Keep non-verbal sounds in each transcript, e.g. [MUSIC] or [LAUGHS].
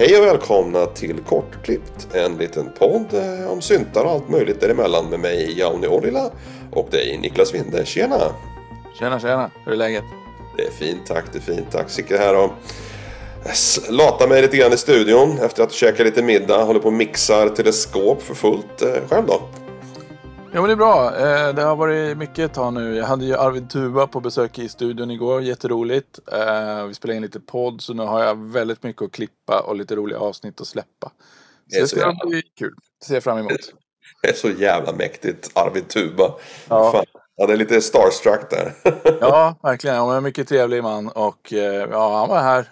hej och välkomna till Kortklippt. En liten podd eh, om syntar och allt möjligt däremellan med mig Jauni Ollila och dig Niklas Winde. Tjena! Tjena tjena, hur är läget? Det är fint tack, det är fint tack. Sitter här och latar mig lite grann i studion efter att ha käkat lite middag. Håller på och mixar teleskop för fullt. Eh, Själv då? Jo men det är bra. Eh, Det har varit mycket ett tag nu. Jag hade ju Arvid Tuva på besök i studion igår. Jätteroligt. Eh, Vi spelade in lite podd så nu har jag väldigt mycket att klippa och lite roliga avsnitt att släppa. Det Så så det ska jävla- bli kul. Det ser jag fram emot. [LAUGHS] Det är så jävla mäktigt. Arvid Tuba. Ja. Fan. Ja, det är lite starstruck där. [LAUGHS] Ja, verkligen. Han var en mycket trevlig man och eh, ja, han var här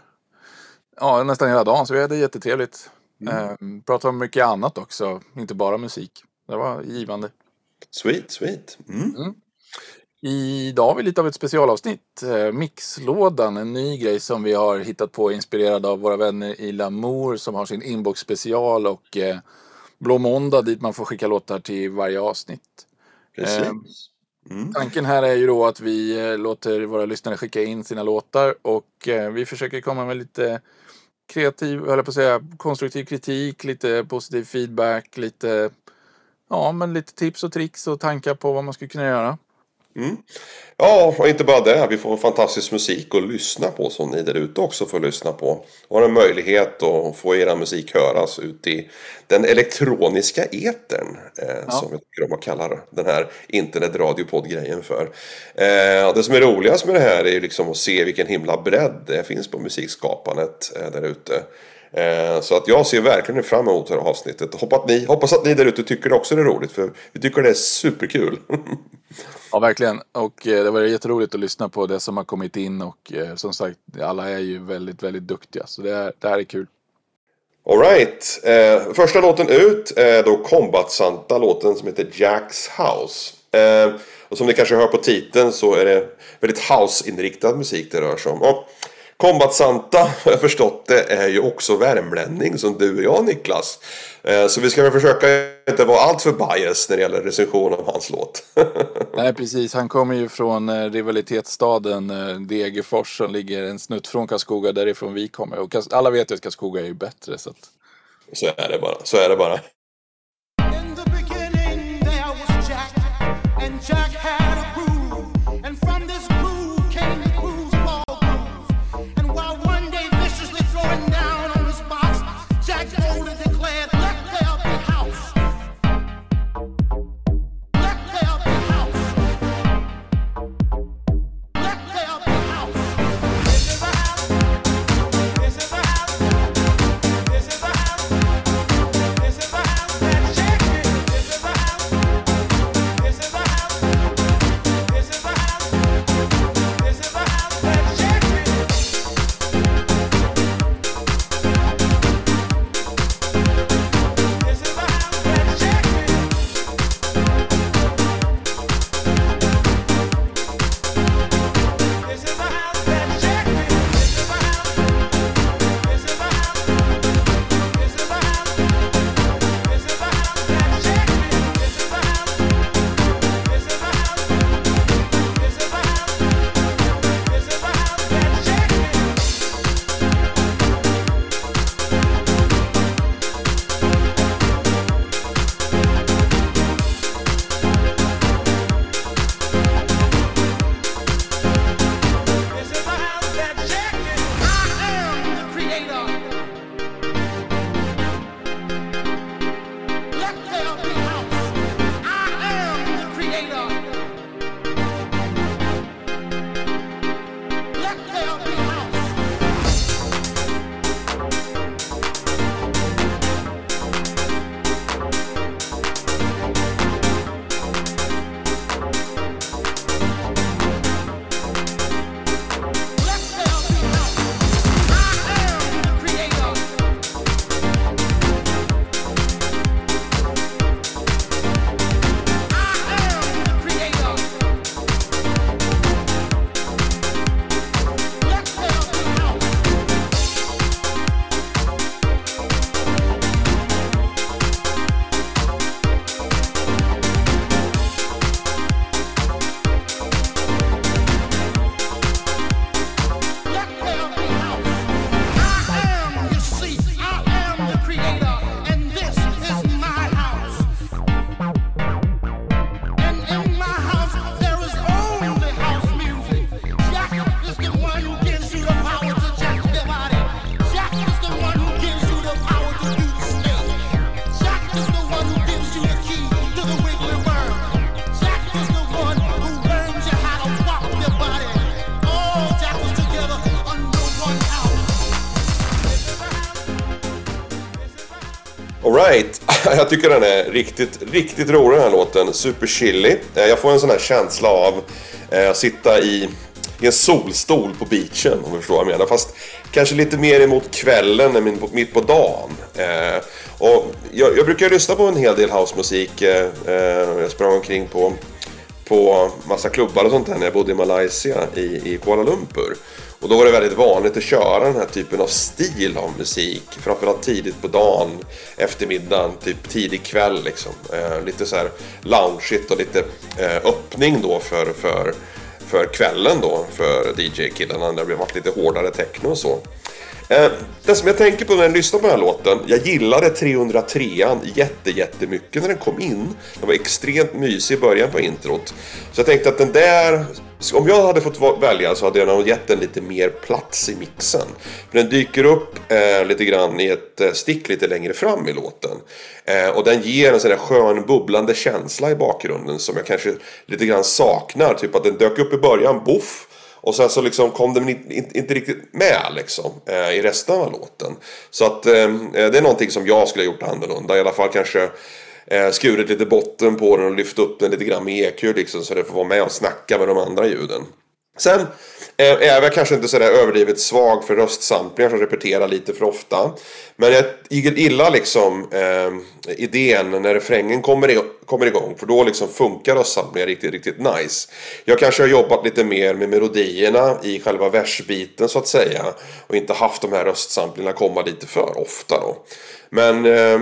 ja, nästan hela dagen så vi hade jättetrevligt. Eh, Pratade om mycket annat också, inte bara musik. Det var givande. Sweet, sweet. Mm. Idag har vi lite av ett specialavsnitt. Eh, Mixlådan, en ny grej som vi har hittat på inspirerad av våra vänner i Lamour som har sin inbox special och eh, Blå Måndag dit man får skicka låtar till varje avsnitt. Precis. Ehm, Tanken här är ju då att vi eh, låter våra lyssnare skicka in sina låtar och vi försöker komma med lite kreativ, höll jag på att säga, konstruktiv kritik, lite positiv feedback, lite, ja men lite tips och tricks och tankar på vad man skulle kunna göra. Ja, och inte bara det. Vi får fantastisk musik att lyssna på som ni där ute också får lyssna på. Och har en möjlighet att få era musik höras ut i den elektroniska etern. Eh, Ja. Som vi tycker om att kalla den här internetradiopodd-grejen för. Eh, och det som är roligast med det här är ju liksom att se vilken himla bredd det finns på musikskapandet eh, där ute. Eh, så att jag ser verkligen fram emot det här avsnittet. Hoppas att ni, hoppas att ni där ute tycker det också är roligt. För vi tycker det är superkul. [LAUGHS] Ja, verkligen. Och eh, det var jätteroligt att lyssna på det som har kommit in och eh, som sagt, alla är ju väldigt, väldigt duktiga. Så det, är, det här är kul. Alright, eh, första låten ut är då Combat Santa, låten som heter Jack's House. Eh, och som ni kanske hör på titeln så är det väldigt house-inriktad musik det rör sig om. Och Combat Santa, [LAUGHS] har jag förstått det, är ju också värmlänning som du och jag Niklas. Eh, så vi ska väl försöka inte vara allt för bias när det gäller recension av hans låt. [LAUGHS] Nej, precis. Han kommer ju från eh, rivalitetsstaden eh, Degerfors som ligger en snutt från Karlskoga därifrån vi kommer. Och alla vet ju att Karlskoga är ju bättre. Så att... så är det bara, så är det bara. In the beginning, there was Jack, jag tycker den är riktigt, riktigt rolig den här låten. Super chilly. Eh, jag får en sån här känsla av eh, att sitta i, i en solstol på beachen, om du förstår vad jag menar. Fast kanske lite mer emot kvällen än mitt på- dagen. Eh, och jag, jag brukar lyssna på en hel del housemusik. Jag sprang omkring på på massa klubbar och sånt där när jag bodde i Malaysia i, i Kuala Lumpur. Och då var det väldigt vanligt att köra den här typen av stil av musik. Framförallt tidigt på dagen, eftermiddagen, typ tidig kväll liksom. Eh, lite så här loungeigt och lite eh, öppning då för, för, för kvällen då för DJ-killarna Det det varit lite hårdare techno och så. Eh, det som jag tänker på när jag lyssnar på den här låten. Jag gillade 303an jätte, jättemycket när den kom in. Den var extremt mysig i början på introt. Så jag tänkte att den där... Om jag hade fått välja så hade jag nog gett den lite mer plats i mixen. För den dyker upp eh, lite grann i ett eh, stick lite längre fram i låten. Eh, och den ger en sån där skön bubblande känsla i bakgrunden som jag kanske lite grann saknar. Typ att den dök upp i början, boff. Och sen så liksom kom den inte, inte, inte riktigt med liksom, eh, i resten av låten. Så att eh, det är någonting som jag skulle ha gjort annorlunda. I alla fall kanske eh, skurit lite botten på den och lyft upp den lite grann med EQ liksom, så det får vara med och snacka med de andra ljuden. Sen eh, är jag kanske inte sådär överdrivet svag för röstsamplingar som repeterar lite för ofta. Men jag gillar liksom eh, idén när refrängen kommer, i, kommer igång. För då liksom funkar röstsamplingar riktigt, riktigt nice. Jag kanske har jobbat lite mer med melodierna i själva versbiten så att säga. Och inte haft de här röstsamplingarna komma lite för ofta då. Men eh,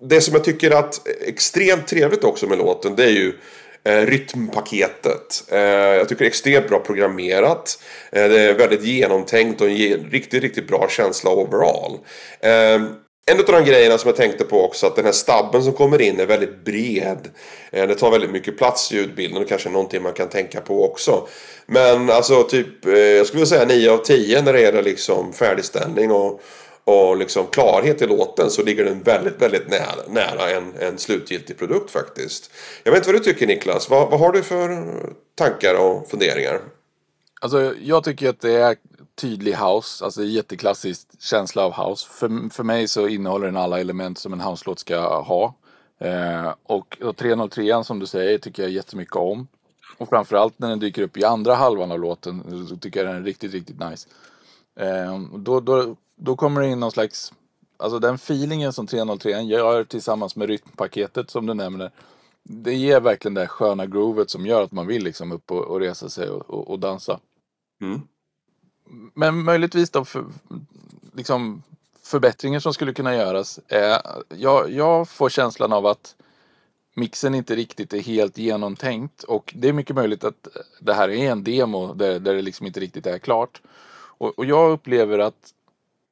det som jag tycker att är extremt trevligt också med låten det är ju eh, rytmpaketet. Eh, jag tycker det är extremt bra programmerat. Eh, det är väldigt genomtänkt och ger riktigt, riktigt bra känsla overall. Eh, en av de grejerna som jag tänkte på också att den här stabben som kommer in är väldigt bred. Eh, Det tar väldigt mycket plats i ljudbilden och kanske någonting man kan tänka på också. Men alltså typ, eh, jag skulle säga 9 av 10 när det gäller liksom färdigställning och, och liksom klarhet i låten så ligger den väldigt, väldigt nära, nära en, en slutgiltig produkt faktiskt. Jag vet inte vad du tycker Niklas, vad, vad har du för tankar och funderingar? Alltså, jag tycker att det är tydlig house, alltså jätteklassisk känsla av house. För, för mig så innehåller den alla element som en house-låt ska ha. Eh, och, och 303 som du säger tycker jag jättemycket om. Och framförallt när den dyker upp i andra halvan av låten så tycker jag den är riktigt, riktigt nice. Eh, då, då, då kommer det in någon slags, alltså den feelingen som 303 gör tillsammans med rytmpaketet som du nämner. Det ger verkligen det här sköna groovet som gör att man vill liksom upp och, och resa sig och, och, och dansa. Mm. Men möjligtvis då för, liksom förbättringar som skulle kunna göras. Är, jag, jag får känslan av att mixen inte riktigt är helt genomtänkt och det är mycket möjligt att det här är en demo där, där det liksom inte riktigt är klart. Och, och jag upplever att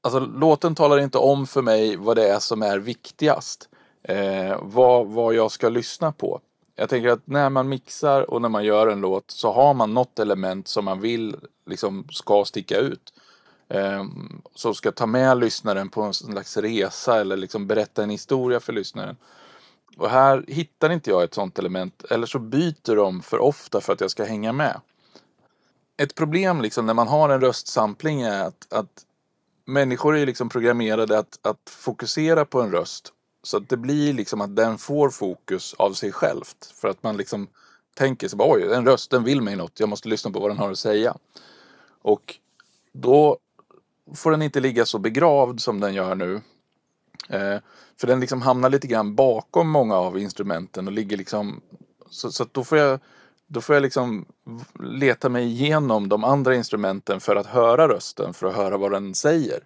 alltså, låten talar inte om för mig vad det är som är viktigast. Eh, vad, vad jag ska lyssna på. Jag tänker att när man mixar och när man gör en låt så har man något element som man vill liksom ska sticka ut. Eh, som ska ta med lyssnaren på en slags resa eller liksom berätta en historia för lyssnaren. Och här hittar inte jag ett sånt element eller så byter de för ofta för att jag ska hänga med. Ett problem liksom när man har en röstsampling är att, att människor är liksom programmerade att, att fokusera på en röst. Så att det blir liksom att den får fokus av sig självt. För att man liksom tänker sig bara, oj, den rösten vill mig något, jag måste lyssna på vad den har att säga. Och då får den inte ligga så begravd som den gör nu. Eh, för den liksom hamnar lite grann bakom många av instrumenten och ligger liksom så, så att då får jag då får jag liksom leta mig igenom de andra instrumenten för att höra rösten, för att höra vad den säger.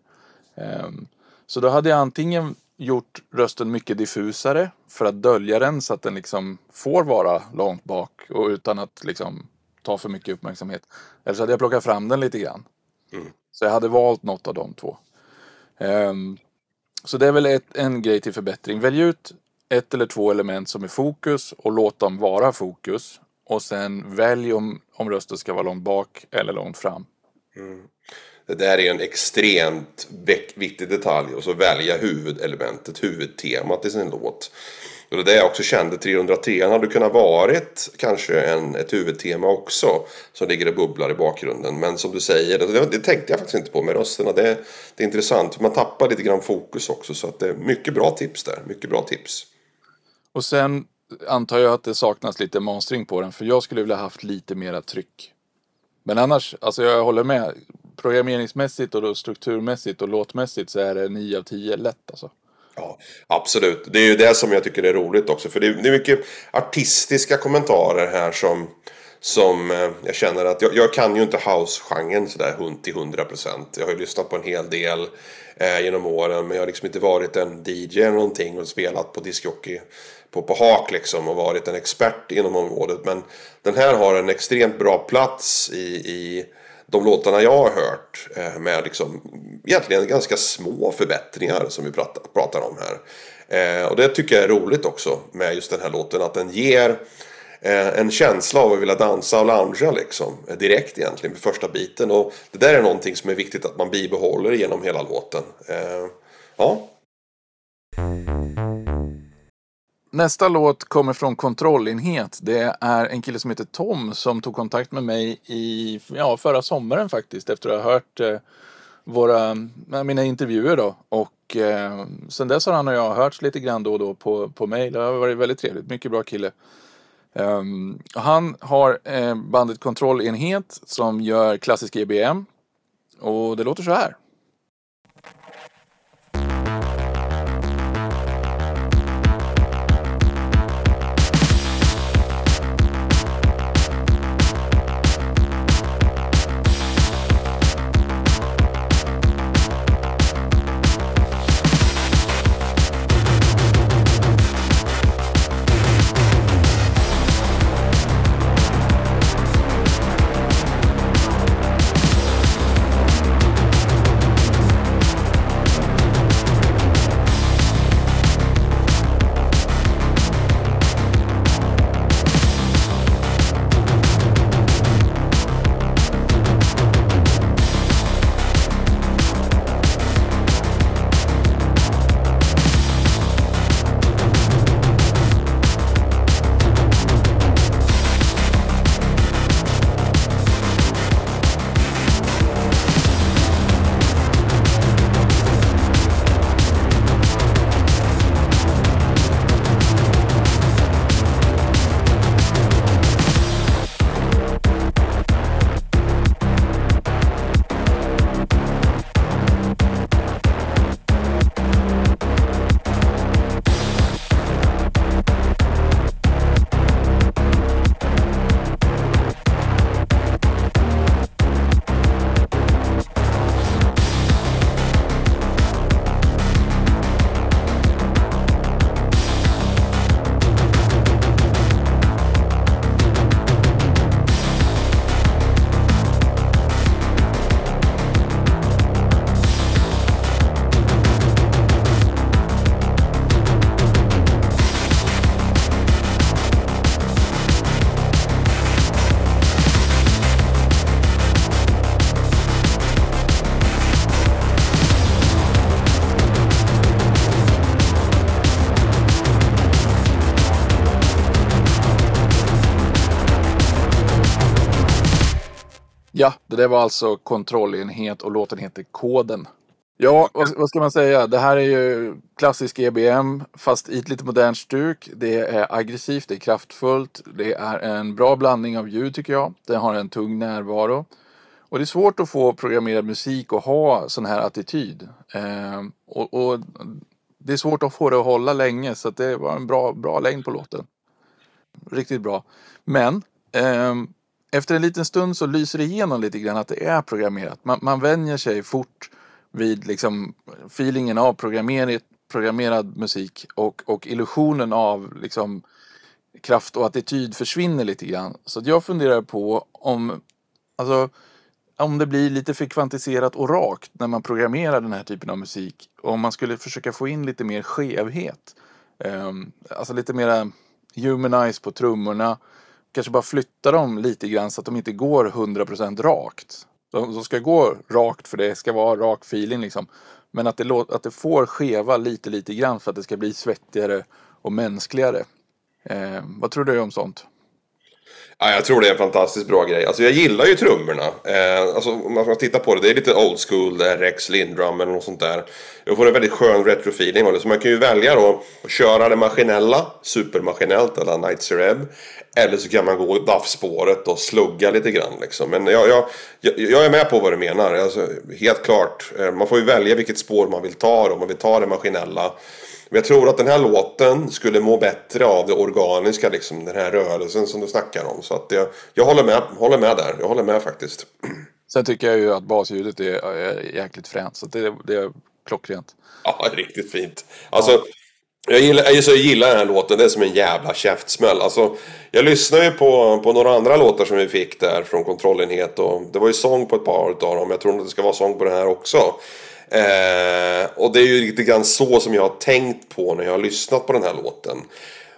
Ehm, Så då hade jag antingen gjort rösten mycket diffusare för att dölja den så att den liksom får vara långt bak och utan att liksom ta för mycket uppmärksamhet. Eller så hade jag plockat fram den lite grann. Så jag hade valt något av de två. Ehm, Så det är väl ett, en grej till förbättring. Välj ut ett eller två element som är fokus och låt dem vara fokus. Och sen välj om, om rösten ska vara långt bak eller långt fram. Det där är en extremt viktig detalj. Och så välja huvudelementet, huvudtemat i sin låt. Och det är det jag också kände, 303 hade kunnat varit kanske en, ett huvudtema också. Som ligger och bubblar i bakgrunden. Men som du säger, det, det tänkte jag faktiskt inte på med rösterna. Det, det är intressant, man tappar lite grann fokus också. Så att det är mycket bra tips där, mycket bra tips. Och sen antar jag att det saknas lite monstring på den. För jag skulle vilja haft lite mera tryck. Men annars, alltså jag håller med. Programmeringsmässigt och då strukturmässigt och låtmässigt så är det 9 av 10 lätt alltså. Ja, absolut. Det är ju det som jag tycker är roligt också. För det är, det är mycket artistiska kommentarer här som, som eh, jag känner att jag, jag kan ju inte house-genren sådär till 100%. Jag har ju lyssnat på en hel del eh, genom åren. Men jag har liksom inte varit en DJ eller någonting och spelat på discjockey på, på hak liksom och varit en expert inom området. Men den här har en extremt bra plats i, i de låtarna jag har hört eh, med liksom egentligen ganska små förbättringar som vi pratar, pratar om här. Eh, och det tycker jag är roligt också med just den här låten att den ger eh, en känsla av att vilja dansa och loungea liksom direkt egentligen med första biten. Och det där är någonting som är viktigt att man bibehåller genom hela låten. Eh, ja. Nästa låt kommer från Kontrollenhet. Det är en kille som heter Tom som tog kontakt med mig i ja, förra sommaren faktiskt efter att ha hört eh, våra, mina intervjuer då. Och eh, sen dess har han och jag hörts lite grann då och då på, på mail. Det har varit väldigt trevligt. Mycket bra kille. Um, han har eh, bandet Kontrollenhet som gör klassisk EBM. Och det låter så här. Det där var alltså kontrollenhet och låten heter Koden. Ja, vad, vad, ska man säga? Det här är ju klassisk EBM fast i ett lite modernt stuk. Det är aggressivt, det är kraftfullt, det är en bra blandning av ljud tycker jag. Det har en tung närvaro. Och det är svårt att få programmerad musik och ha sån här attityd. Eh, och, och, det är svårt att få det att hålla länge så det var en bra, bra längd på låten. Riktigt bra. Men eh, efter en liten stund så lyser det igenom lite grann att det är programmerat. Man, man vänjer sig fort vid liksom feelingen av programmerad musik och, och illusionen av liksom kraft och attityd försvinner lite grann. Så jag funderar på om, alltså, om det blir lite för kvantiserat och rakt när man programmerar den här typen av musik. Om man skulle försöka få in lite mer skevhet. Um, alltså lite mera humanize på trummorna kanske bara flytta dem lite grann så att de inte går 100% rakt. De, de ska gå rakt för det ska vara rak feeling liksom. Men att det, att det får skeva lite, lite grann för att det ska bli svettigare och mänskligare. Eh, vad tror du om sånt? Ja, jag tror det är en fantastiskt bra grej. Alltså jag gillar ju trummorna. Eh, alltså om man tittar på det, det är lite old school, det Rex Lindrum eller något sånt där. Jag får en väldigt skön retrofeeling av det. Så man kan ju välja då att köra det maskinella, supermaskinellt eller Night Cereb. Eller så kan man gå DAF-spåret och slugga lite grann liksom. Men jag, jag, jag, jag är med på vad du menar. Alltså, helt klart. Eh, man får ju välja vilket spår man vill ta då. Om man vill ta det maskinella. Men jag tror att den här låten skulle må bättre av det organiska, liksom, den här rörelsen som du snackar om. Så att jag, jag håller, med, håller med där. Jag håller med faktiskt. [CLEARS THROAT] Sen tycker jag ju att basljudet är, är jäkligt fränt. Så det, det är klockrent. [LAUGHS] Ja, riktigt fint. Alltså, jag, gillar, alltså, jag gillar den här låten. Det är som en jävla käftsmäll. Alltså, jag lyssnade ju på, på några andra låtar som vi fick där från kontrollenhet. Och det var ju sång på ett par av dem. Jag tror att det ska vara sång på den här också. Eh, och det är ju lite grann så som jag har tänkt på när jag har lyssnat på den här låten.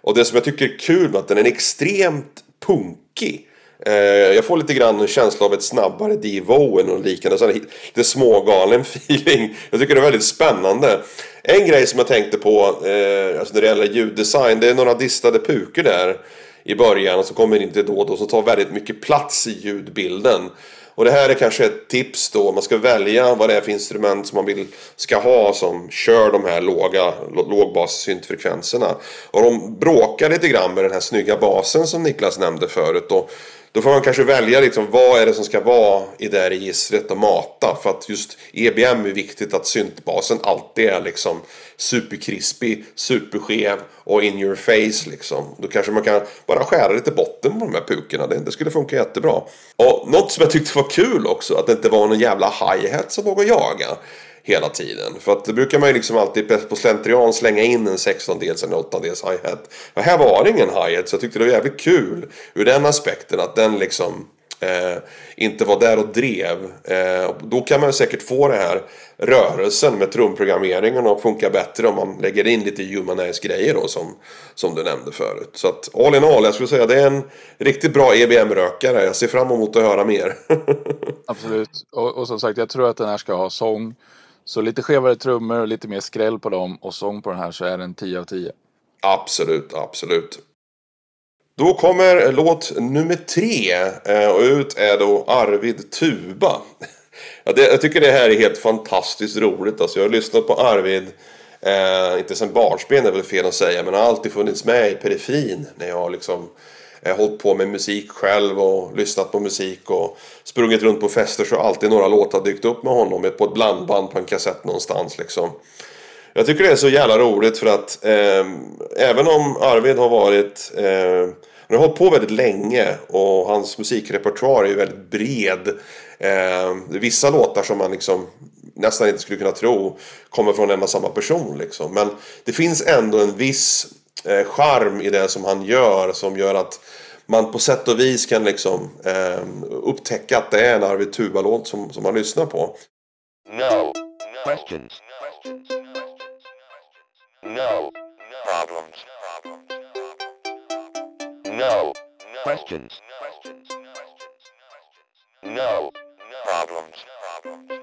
Och det som jag tycker är kul med att den är extremt punkig. Eh, jag får lite grann en känsla av ett snabbare Devo och liknande. Så lite smågalen [LAUGHS] feeling. Jag tycker det är väldigt spännande. En grej som jag tänkte på eh, alltså när det gäller ljuddesign. Det är några distade pukor där i början. Och så kommer in till då och då som tar väldigt mycket plats i ljudbilden. Och det här är kanske ett tips då. Man ska välja vad det är för instrument som man vill ska ha som kör de här låga lågbassyntfrekvenserna. Och de bråkar lite grann med den här snygga basen som Niklas nämnde förut. Och då får man kanske välja liksom, vad är det som ska vara i det här registret och mata. För att just EBM är viktigt att syntbasen alltid är liksom superkrispig, superskev och in your face liksom. Då kanske man kan bara skära lite botten på de här pukorna. Det, det skulle funka jättebra. Och något som jag tyckte var kul också, att det inte var någon jävla hi-hat som låg och jaga hela tiden. För att det brukar man ju liksom alltid på slentrian slänga in en 16-dels eller 8-dels hi-hat. Men här var det ingen hi-hat så jag tyckte det var jävligt kul ur den aspekten att den liksom eh, inte var där och drev. Eh, då kan man säkert få det här rörelsen med trumprogrammeringen och funka bättre om man lägger in lite humanize grejer då som, som du nämnde förut. Så att all in all, jag skulle säga det är en riktigt bra EBM-rökare. Jag ser fram emot att höra mer. [LAUGHS] Absolut. Och, och som sagt, jag tror att den här ska ha sång. Så lite skevare trummor och lite mer skräll på dem och sång på den här så är den 10 av 10. Absolut, absolut. Då kommer låt nummer tre eh, och ut är då Arvid Tuba. [LAUGHS] Jag tycker det här är helt fantastiskt roligt. Alltså, jag har lyssnat på Arvid, eh, inte sen barnsben är väl fel att säga, men har alltid funnits med i periferin när jag liksom eh, hållit på med musik själv och lyssnat på musik och sprungit runt på fester så har alltid några låtar dykt upp med honom på ett blandband på en kassett någonstans liksom. Jag tycker det är så jävla roligt för att eh, även om Arvid har varit eh, han har hållit på väldigt länge och hans musikrepertoar är ju väldigt bred. Eh, vissa låtar som man liksom nästan inte skulle kunna tro kommer från en och samma person. Liksom. Men det finns ändå en viss eh, charm i det som han gör som gör att man på sätt och vis kan liksom eh, upptäcka att det är en Arvid Tuva-låt som, som man lyssnar på. No questions. No problems. No questions. No problems.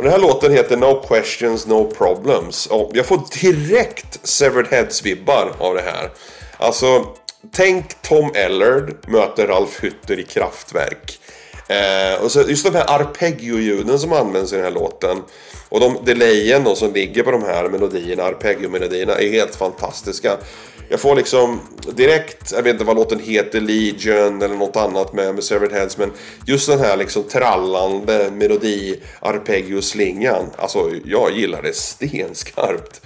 Och den här låten heter No Questions No Problems. Och jag får direkt Severed Heads-vibbar av det här. Alltså, tänk Tom Ellard möter Ralf Hütter i Kraftwerk. Eh, och så just de här arpeggio-ljuden som används i den här låten. Och de delayen då som ligger på de här melodierna, arpeggio-melodierna, är helt fantastiska. Jag får liksom direkt, jag vet inte vad låten heter, Legion eller något annat med, med Severed Heads. Men just den här liksom trallande melodi, arpeggio-slingan. Alltså jag gillar det stenskarpt.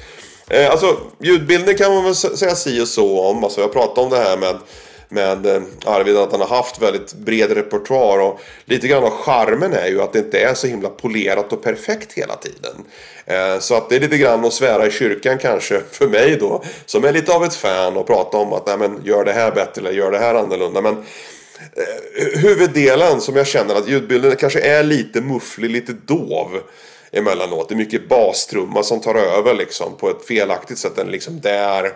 Eh, alltså ljudbilden kan man väl säga si och så om. Alltså jag pratade om det här med med eh, Arvid att han har haft väldigt bred repertoar och lite grann av charmen är ju att det inte är så himla polerat och perfekt hela tiden. Eh, så att det är lite grann att svära i kyrkan kanske för mig då som är lite av ett fan och prata om att nej men gör det här bättre eller gör det här annorlunda. Men eh, huvuddelen som jag känner att ljudbilden kanske är lite mufflig, lite dov emellanåt. Det är mycket bastrumma som tar över liksom på ett felaktigt sätt. Den liksom där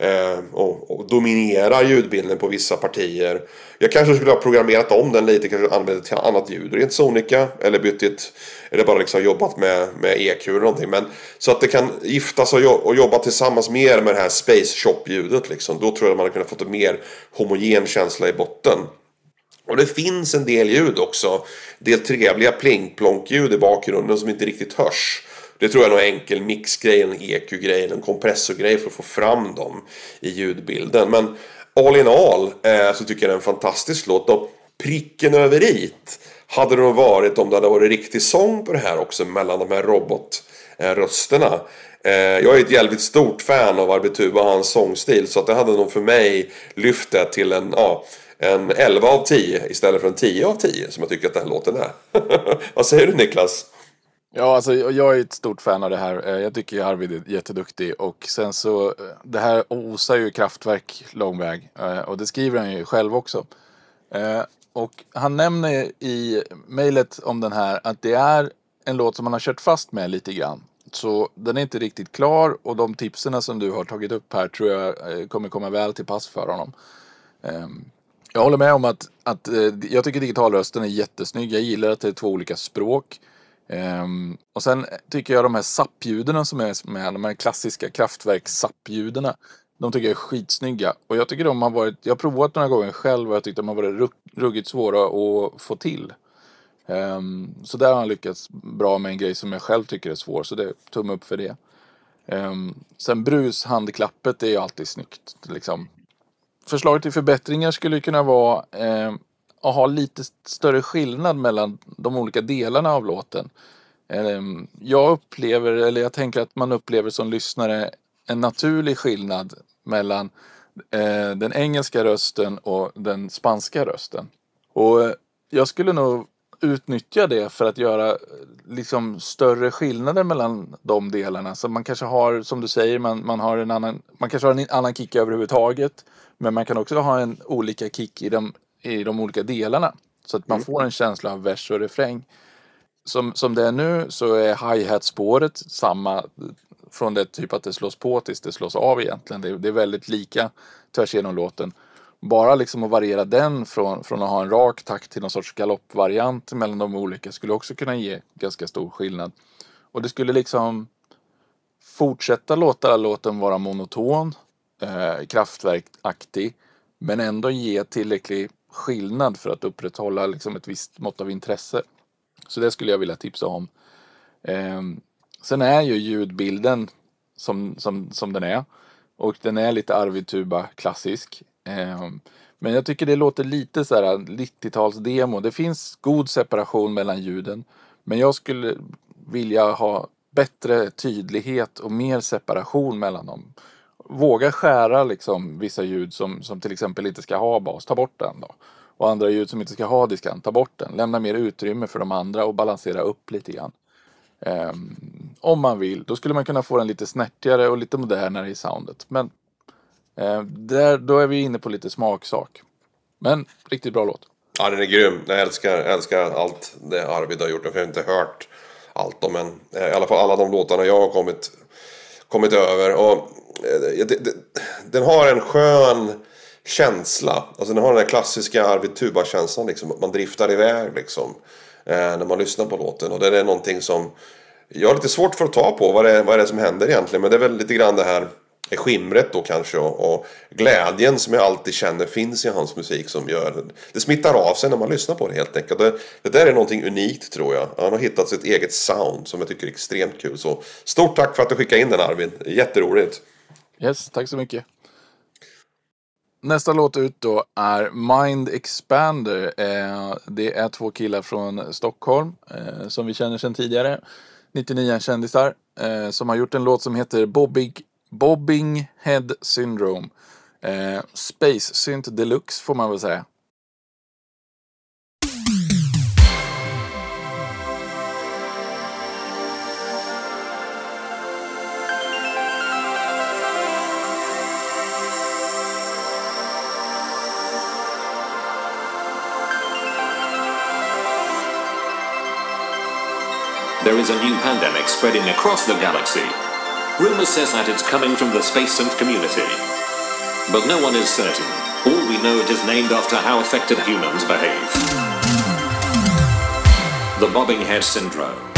Eh, och, och dominerar ljudbilden på vissa partier. Jag kanske skulle ha programmerat om den lite, kanske använt ett annat ljud rent sonika. Eller bytt ett, eller bara liksom jobbat med, med EQ eller någonting. Men, så att det kan giftas och, och jobba tillsammans mer med det här Space Shop-ljudet liksom. Då tror jag att man hade kunnat fått en mer homogen känsla i botten. Och det finns en del ljud också. En del trevliga plink-plonk-ljud i bakgrunden som inte riktigt hörs. Det tror jag är en enkel mixgrej, en EQ-grej, en kompressorgrej för att få fram dem i ljudbilden. Men all in all eh, så tycker jag det är en fantastisk låt. Och pricken över it hade det nog varit om det hade varit riktig sång på det här också mellan de här robotrösterna. Eh, jag är ett jävligt stort fan av Arbituba och hans sångstil så att det hade nog för mig lyft det till en, ja, en 11 av 10 istället för en 10 av 10 som jag tycker att den här låten är. [LAUGHS] Vad säger du Niklas? Ja, alltså jag är ett stort fan av det här. Eh, jag tycker Arvid är jätteduktig och sen så eh, det här osar ju kraftverk lång väg eh, och det skriver han ju själv också. Och han nämner i mejlet om den här att det är en låt som han har kört fast med lite grann. Så den är inte riktigt klar och de tipsen som du har tagit upp här tror jag kommer komma väl till pass för honom. Ehm, jag håller med om att, att jag tycker digitalrösten är jättesnygg. Jag gillar att det är två olika språk. Um, och sen tycker jag de här sappljuden som är med, de här klassiska kraftverkssappljuden. SAP-ljuden. De tycker jag är skitsnygga. Och jag tycker de har varit, jag har provat några gånger själv och jag tyckte de har varit rugg- ruggigt svåra att få till. Um, så där har han lyckats bra med en grej som jag själv tycker är svår. Så det är tumme upp för det. Um, sen brushandklappet är ju alltid snyggt. Liksom. Förslag till förbättringar skulle kunna vara um, att ha lite större skillnad mellan de olika delarna av låten. Ehm, jag upplever, eller jag tänker att man upplever som lyssnare en naturlig skillnad mellan eh, den engelska rösten och den spanska rösten. Och eh, jag skulle nog utnyttja det för att göra eh, liksom större skillnader mellan de delarna. Så man kanske har, som du säger, man, man har en annan, man kanske har en annan kick överhuvudtaget. Men man kan också ha en olika kick i de, i de olika delarna. Så att man får en känsla av vers och refräng. Som, som det är nu så är hi-hat-spåret samma från det typ att det slås på tills det slås av egentligen. Det, det är väldigt lika tvärs igenom låten. Bara liksom att variera den från, från att ha en rak takt till någon sorts galoppvariant mellan de olika skulle också kunna ge ganska stor skillnad. Och det skulle liksom fortsätta låta låten vara monoton, eh, kraftverkaktig, men ändå ge tillräcklig skillnad för att upprätthålla liksom ett visst mått av intresse. Så det skulle jag vilja tipsa om. Eh, sen är ju ljudbilden som, som, som den är. Och den är lite Arvid Tuba klassisk. Eh, men jag tycker det låter lite så här 90-talsdemo. Det finns god separation mellan ljuden. Men jag skulle vilja ha bättre tydlighet och mer separation mellan dem. Våga skära liksom vissa ljud som, som till exempel inte ska ha bas, ta bort den då. Och andra ljud som inte ska ha diskant, ta bort den. Lämna mer utrymme för de andra och balansera upp lite grann. Um, om man vill, då skulle man kunna få den lite snärtigare och lite modernare i soundet. Men eh, där, då är vi inne på lite smaksak. Men riktigt bra låt. Ja, den är grym. Jag älskar, älskar allt det Arvid har gjort. Jag har inte hört allt om men eh, i alla fall alla de låtarna jag har kommit, kommit över. Och, eh, det, det, den har en skön känsla. Alltså den har den där klassiska Arvid Tuba-känslan liksom. Att man driftar iväg liksom. Eh, när man lyssnar på låten. Och det är någonting som jag har lite svårt för att ta på vad det, är- vad det är som händer egentligen. Men det är väl lite grann det här skimret då kanske och, och glädjen som jag alltid känner finns i hans musik som gör det smittar av sig när man lyssnar på det helt enkelt. Det, det där är någonting unikt tror jag. Han har hittat sitt eget sound som jag tycker är extremt kul. Så stort tack för att du skickade in den Arvid. Jätteroligt. Yes, tack så mycket. Nästa låt ut då är Mind Expander. Eh, det är två killar från Stockholm eh, som vi känner sedan tidigare. 99 kändisar eh, som har gjort en låt som heter Bobbig Bobbing Head Syndrome. Eh, Space Synth Deluxe får man väl säga. There is a new pandemic spreading across the galaxy. Rumor says that it's coming from the space synth community. But no one is certain. All we know it is named after how affected humans behave. The bobbing head syndrome.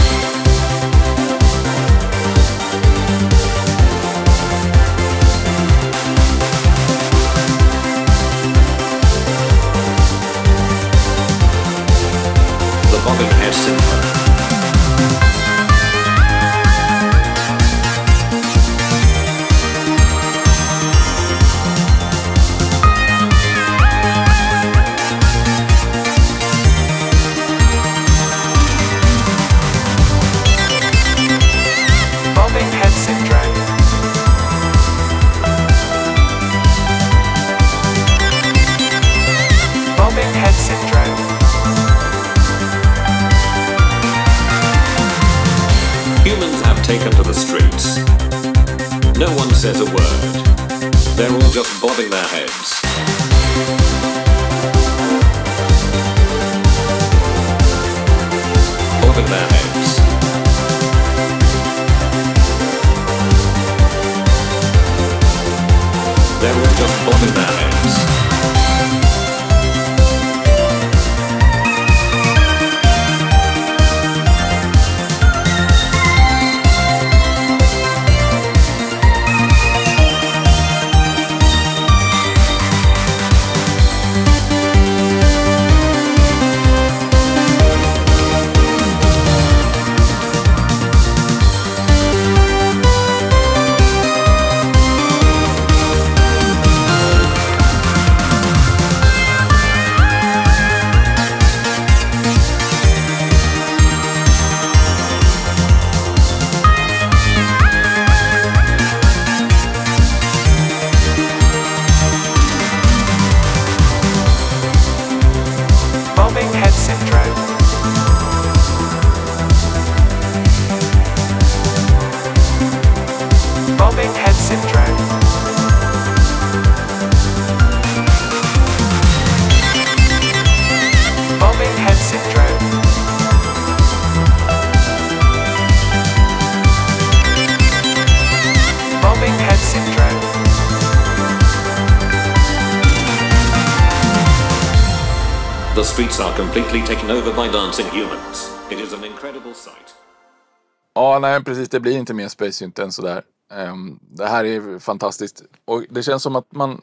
Nej precis. Det blir inte mer Space Synth än sådär. Um, det här är fantastiskt. Och det känns som att man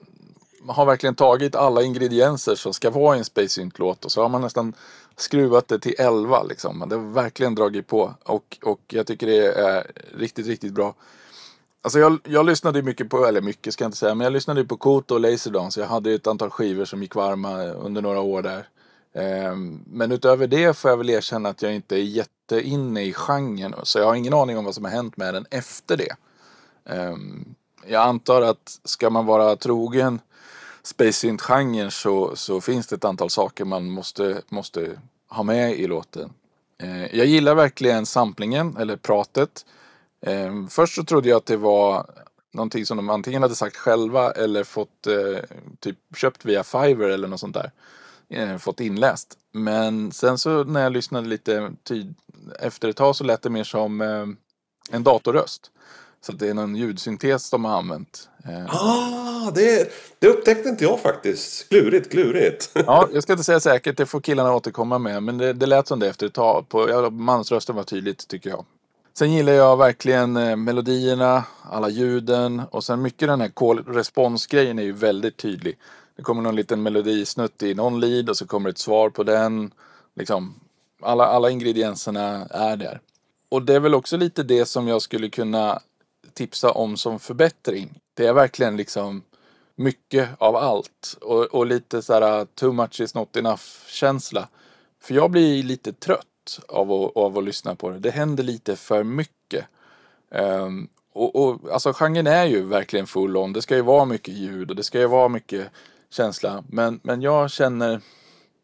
har verkligen tagit alla ingredienser som ska vara i en Space Synth-låt och så har man nästan skruvat det till 11 liksom. Det har verkligen dragit på. Och, och jag tycker det är riktigt, riktigt bra. Alltså jag, jag lyssnade ju mycket på, eller mycket ska jag inte säga, men jag lyssnade ju på Koto och Laserdance. Jag hade ju ett antal skivor som gick varma under några år där. Um, Men utöver det får jag väl erkänna att jag inte är jätteinne i genren. Så jag har ingen aning om vad som har hänt med den efter det. Ehm, jag antar att ska man vara trogen Space Synth-genren så, så finns det ett antal saker man måste, måste ha med i låten. Ehm, jag gillar verkligen samplingen, eller pratet. Ehm, först så trodde jag att det var någonting som de antingen hade sagt själva eller fått eh, typ köpt via Fiverr eller något sånt där. Eh, fått inläst. Men sen så när jag lyssnade lite tid efter ett tag så lät det mer som eh, en datorröst. Så det är någon ljudsyntes de har använt. Eh, Ah, det, det upptäckte inte jag faktiskt. Klurigt, klurigt. [LAUGHS] Ja, jag ska inte säga säkert, det får killarna återkomma med. Men det, det lät som det efter ett tag. På, ja, mansrösten var tydligt tycker jag. Sen gillar jag verkligen eh, melodierna, alla ljuden och sen mycket den här call-respons-grejen är ju väldigt tydlig. Det kommer någon liten melodisnutt i någon lead och så kommer ett svar på den. Liksom, alla, alla ingredienserna är där. Och det är väl också lite det som jag skulle kunna tipsa om som förbättring. Det är verkligen liksom mycket av allt och, och lite så här uh, too much is not enough känsla. För jag blir lite trött av att, av att lyssna på det. Det händer lite för mycket. Um, och, och alltså genren är ju verkligen full on. Det ska ju vara mycket ljud och det ska ju vara mycket känsla. Men, men jag känner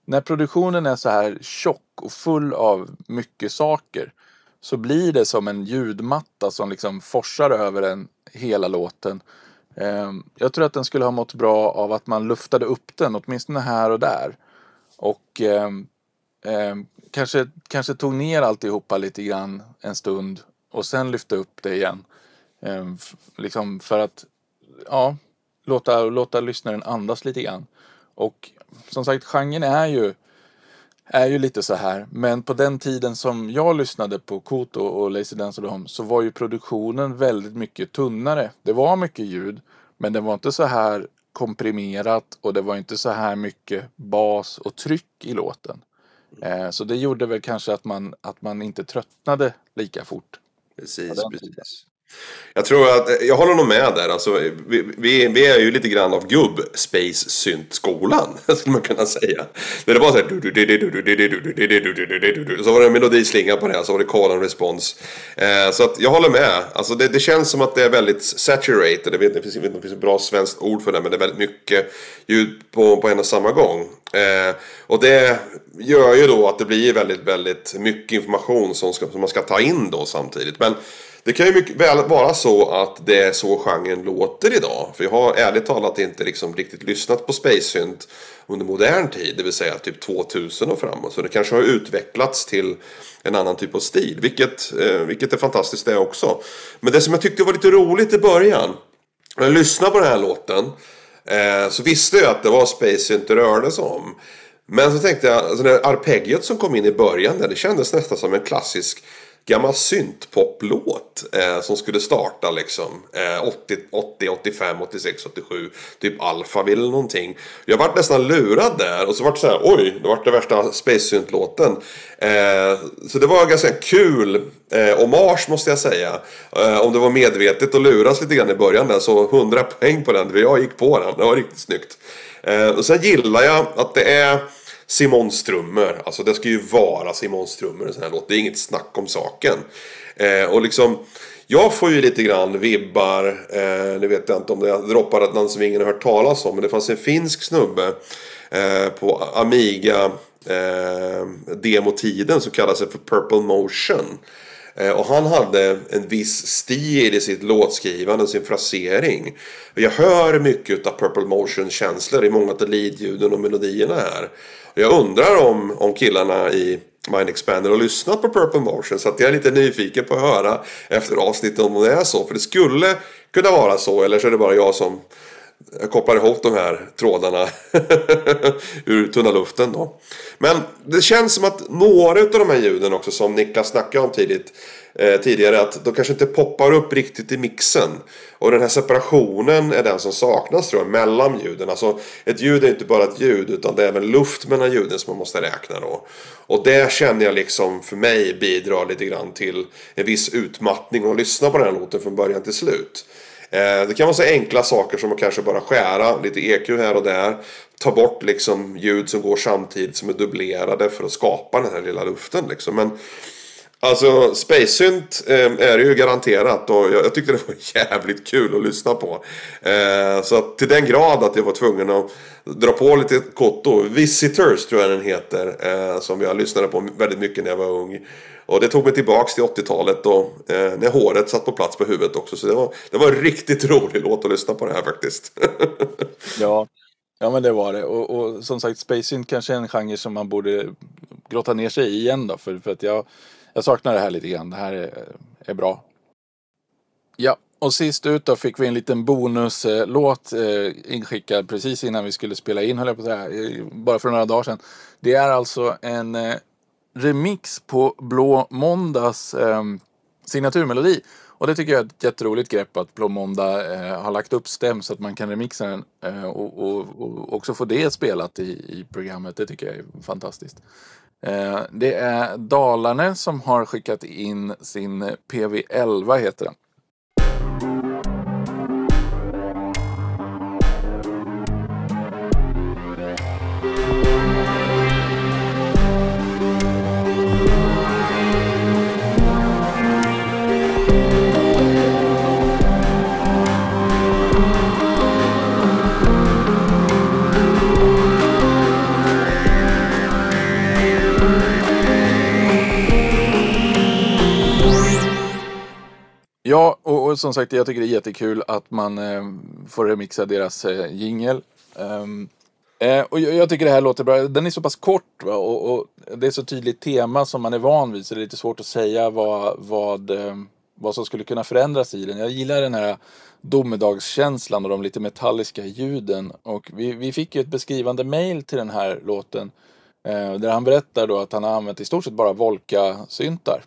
när produktionen är så här tjock och full av mycket saker så blir det som en ljudmatta som liksom forsar över en hela låten. Eh, jag tror att den skulle ha mått bra av att man luftade upp den, åtminstone här och där. Och eh, eh, kanske, kanske tog ner alltihopa lite grann en stund och sen lyfte upp det igen. Eh, liksom för att ja, låta, låta lyssnaren andas lite grann. Och som sagt, genren är ju, är ju lite så här. Men på den tiden som jag lyssnade på Koto och Lazy Dance och dem så var ju produktionen väldigt mycket tunnare. Det var mycket ljud, men det var inte så här komprimerat och det var inte så här mycket bas och tryck i låten. Eh, Så det gjorde väl kanske att man, att man inte tröttnade lika fort. Precis, precis. Jag tror att, jag håller nog med där. Alltså, vi, vi, vi är ju lite grann av gubb space synt skolan skulle man kunna säga. Där det var så här... Så var det en melodislinga på det, så var det call and response. Eh, så att jag håller med. Alltså det, det känns som att det är väldigt saturated. Jag vet inte, det finns, det finns ett bra svenskt ord för det, men det är väldigt mycket ljud på, på en och samma gång. Eh, och det gör ju då att det blir väldigt, väldigt mycket information som, ska, som man ska ta in då samtidigt. Men det kan ju mycket väl vara så att det är så genren låter idag. För jag har ärligt talat inte liksom riktigt lyssnat på Space Synt under modern tid. Det vill säga typ 2000 och framåt. Så det kanske har utvecklats till en annan typ av stil. Vilket, eh, vilket är fantastiskt det också. Men det som jag tyckte var lite roligt i början. När jag lyssnade på den här låten. Eh, så visste jag att det var Space Synt det rörde sig om. Men så tänkte jag, alltså det arpeggiot som kom in i början där, det kändes nästan som en klassisk gammal syntpoplåt eh, som skulle starta liksom eh, 80, 80, 85, 86, 87. Typ Alphaville eller någonting. Jag vart nästan lurad där och så vart det så här, oj, det vart det värsta Space syntlåten. Eh, så det var ganska kul eh, hommage måste jag säga. Eh, om det var medvetet att luras lite grann i början där så 100 poäng på den, för jag gick på den. Det var riktigt snyggt. Eh, och sen gillar jag att det är Simon Strummer. Alltså det ska ju vara Simon Strummer en sån här låt. Det är inget snack om saken. Eh, och liksom jag får ju lite grann vibbar. Eh, nu vet jag inte om det droppar ett namn som ingen har hört talas om. Men det fanns en finsk snubbe eh, på Amiga eh, demotiden som kallade sig för Purple Motion. Eh, och han hade en viss stil i sitt låtskrivande och sin frasering. Jag hör mycket av Purple Motion-känslor i många av leadljuden och melodierna här. Jag undrar om, om killarna i Mind Expander har lyssnat på Purple Motion. Så att jag är lite nyfiken på att höra efter avsnittet om det är så. För det skulle kunna vara så. Eller så är det bara jag som jag kopplar ihop de här trådarna [LAUGHS] ur tunna luften då. Men det känns som att några av de här ljuden också som Niklas snackade om tidigt, eh, tidigare att de kanske inte poppar upp riktigt i mixen. Och den här separationen är den som saknas tror jag mellan ljuden. Alltså ett ljud är inte bara ett ljud utan det är även luft mellan ljuden som man måste räkna då. Och det känner jag liksom för mig bidrar lite grann till en viss utmattning att lyssna på den här låten från början till slut. Eh, Det kan vara så enkla saker som att kanske bara skära lite EQ här och där. Ta bort liksom ljud som går samtidigt som är dubblerade för att skapa den här lilla luften liksom. Men alltså Space Synt eh, är det ju garanterat och jag, jag tyckte det var [LAUGHS] jävligt kul att lyssna på. Eh, så att till den grad att jag var tvungen att dra på lite kotto. Visitors tror jag den heter. Eh, som jag lyssnade på väldigt mycket när jag var ung. Och det tog mig tillbaks till 80-talet och eh, när håret satt på plats på huvudet också. Så det var, det var en riktigt [LAUGHS] rolig låt att lyssna på det här faktiskt. [LAUGHS] Ja, ja men det var det. Och, och som sagt, Space Synth kanske är en genre som man borde grotta ner sig i igen då. För, för att jag, jag saknar det här lite grann. Det här är, eh, är bra. Ja, och sist ut då fick vi en liten bonuslåt eh, inskickad precis innan vi skulle spela in, höll jag på att säga, eh, bara för några dagar sedan. Det är alltså en eh, remix på Blå Måndags eh, signaturmelodi. Och det tycker jag är ett jätteroligt grepp att Blå Måndag eh, har lagt upp stäm så att man kan remixa den eh, och, och, och också få det spelat i, i programmet. Det tycker jag är fantastiskt. Eh, det är Dalarne som har skickat in sin PV11 heter den. Och, som sagt jag tycker det är jättekul att man eh, får remixa deras eh, jingel. Um, eh, och jag, jag tycker det här låter bra. Den är så pass kort va? Och, och det är så tydligt tema som man är van vid så det är lite svårt att säga vad, vad, eh, vad som skulle kunna förändras i den. Jag gillar den här domedagskänslan och de lite metalliska ljuden. Och vi, vi fick ju ett beskrivande mail till den här låten eh, där han berättar då att han har använt i stort sett bara Volka-syntar.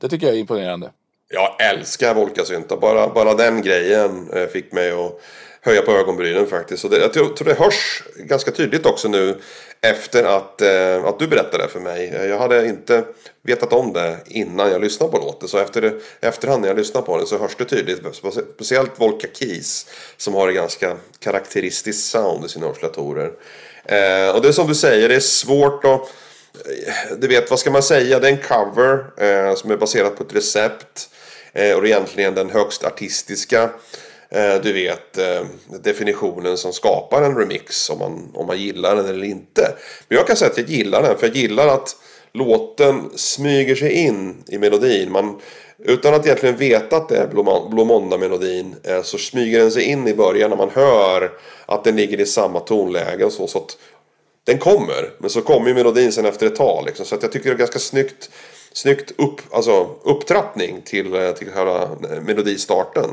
Det tycker jag är imponerande. Jag älskar Volkasynta. Bara, bara den grejen eh, fick mig att höja på ögonbrynen faktiskt. Och det, jag tror det hörs ganska tydligt också nu efter att, eh, att du berättade för mig. Eh, jag hade inte vetat om det innan jag lyssnade på låten. Så efter efterhand när jag lyssnade på den så hörs det tydligt. Speciellt Volka Keys som har ett ganska karaktäristiskt sound i sina oscillatorer. Eh, och det är som du säger, det är svårt att eh, du vet, vad ska man säga? Det är en cover eh, som är baserad på ett recept. Eh, och det är egentligen den högst artistiska, eh, du vet, eh, definitionen som skapar en remix. Om man, om man gillar den eller inte. Men jag kan säga att jag gillar den, för jag gillar att låten smyger sig in i melodin. Man, utan att egentligen veta att det är Blå måndag-melodin. eh, så smyger den sig in i början när man hör att den ligger i samma tonläge och så. så att den kommer, men så kommer ju melodin sen efter ett tag. Liksom. Så att jag tycker det är ganska snyggt, snyggt upp, alltså, upptrappning till, eh, till själva eh, melodistarten.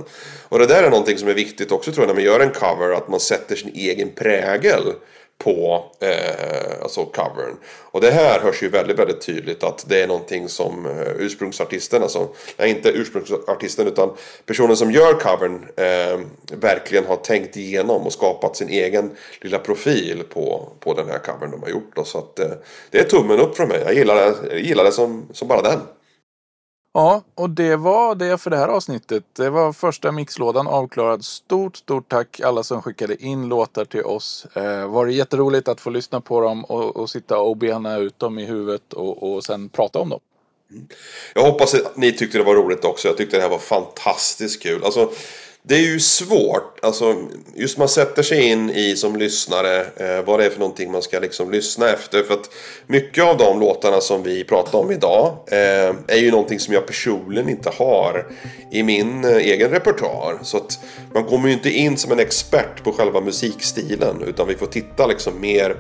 Och det där är någonting som är viktigt också tror jag när man gör en cover, att man sätter sin egen prägel på eh, alltså covern. Och det här hörs ju väldigt, väldigt tydligt att det är någonting som eh, ursprungsartisten, alltså, nej inte ursprungsartisten utan personen som gör covern eh, verkligen har tänkt igenom och skapat sin egen lilla profil på, på den här covern de har gjort. Då. Så att, eh, det är tummen upp från mig. Jag gillar det, jag gillar det som, som bara den. Ja, och det var det för det här avsnittet. Det var första mixlådan avklarad. Stort, stort tack alla som skickade in låtar till oss. Eh, var det jätteroligt att få lyssna på dem och, och sitta och bena ut dem i huvudet och, och sen prata om dem. Mm. Jag hoppas att ni tyckte det var roligt också. Jag tyckte det här var fantastiskt kul. Alltså, det är ju svårt. Alltså, just man sätter sig in i som lyssnare eh, vad det är för någonting man ska liksom lyssna efter. För att mycket av de låtarna som vi pratar om idag eh, är ju någonting som jag personligen inte har i min eh, egen repertoar. Så att man kommer ju inte in som en expert på själva musikstilen. Utan vi får titta liksom mer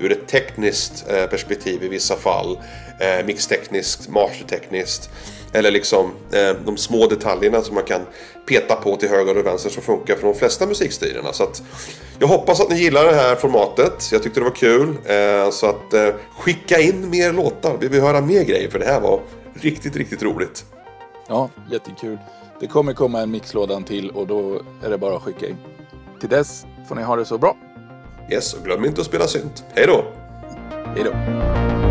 ur ett tekniskt eh, perspektiv i vissa fall. Eh, mixtekniskt, mastertekniskt. Eller liksom eh, de små detaljerna som man kan peta på till höger och vänster som funkar för de flesta musikstilarna. Så att jag hoppas att ni gillar det här formatet. Jag tyckte det var kul. Eh, så att eh, skicka in mer låtar. Vi vill höra mer grejer för det här var riktigt, riktigt roligt. Ja, jättekul. Det kommer komma en mixlådan till och då är det bara att skicka in. Till dess får ni ha det så bra. Yes, och glöm inte att spela synt. Hej då! Hej då!